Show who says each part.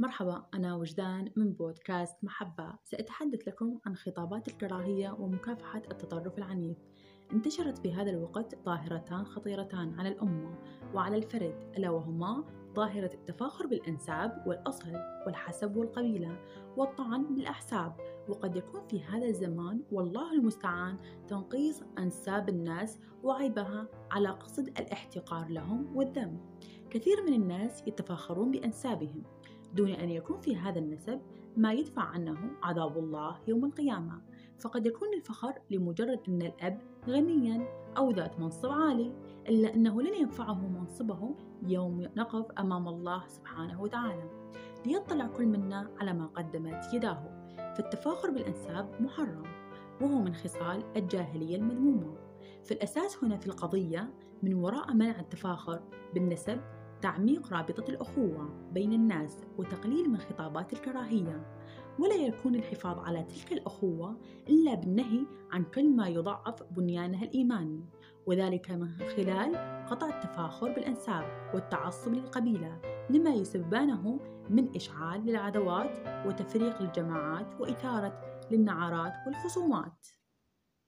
Speaker 1: مرحبا أنا وجدان من بودكاست محبة. سأتحدث لكم عن خطابات الكراهية ومكافحة التطرف العنيف. انتشرت في هذا الوقت ظاهرتان خطيرتان على الأمة وعلى الفرد ألا وهما ظاهرة التفاخر بالأنساب والأصل والحسب والقبيلة والطعن بالأحساب. وقد يكون في هذا الزمان والله المستعان تنقيص أنساب الناس وعيبها على قصد الاحتقار لهم والذم. كثير من الناس يتفاخرون بأنسابهم. دون أن يكون في هذا النسب ما يدفع عنه عذاب الله يوم القيامة. فقد يكون الفخر لمجرد أن الأب غنيا أو ذات منصب عالي إلا أنه لن ينفعه منصبه يوم نقف أمام الله سبحانه وتعالى. ليطلع كل منا على ما قدمت يداه. فالتفاخر بالأنساب محرم وهو من خصال الجاهلية المذمومة. فالأساس هنا في القضية من وراء منع التفاخر بالنسب تعميق رابطة الأخوة بين الناس وتقليل من خطابات الكراهية. ولا يكون الحفاظ على تلك الأخوة إلا بالنهي عن كل ما يضعف بنيانها الإيماني وذلك من خلال قطع التفاخر بالأنساب والتعصب للقبيلة لما يسببانه من إشعال للعدوات وتفريق الجماعات وإثارة للنعارات والخصومات.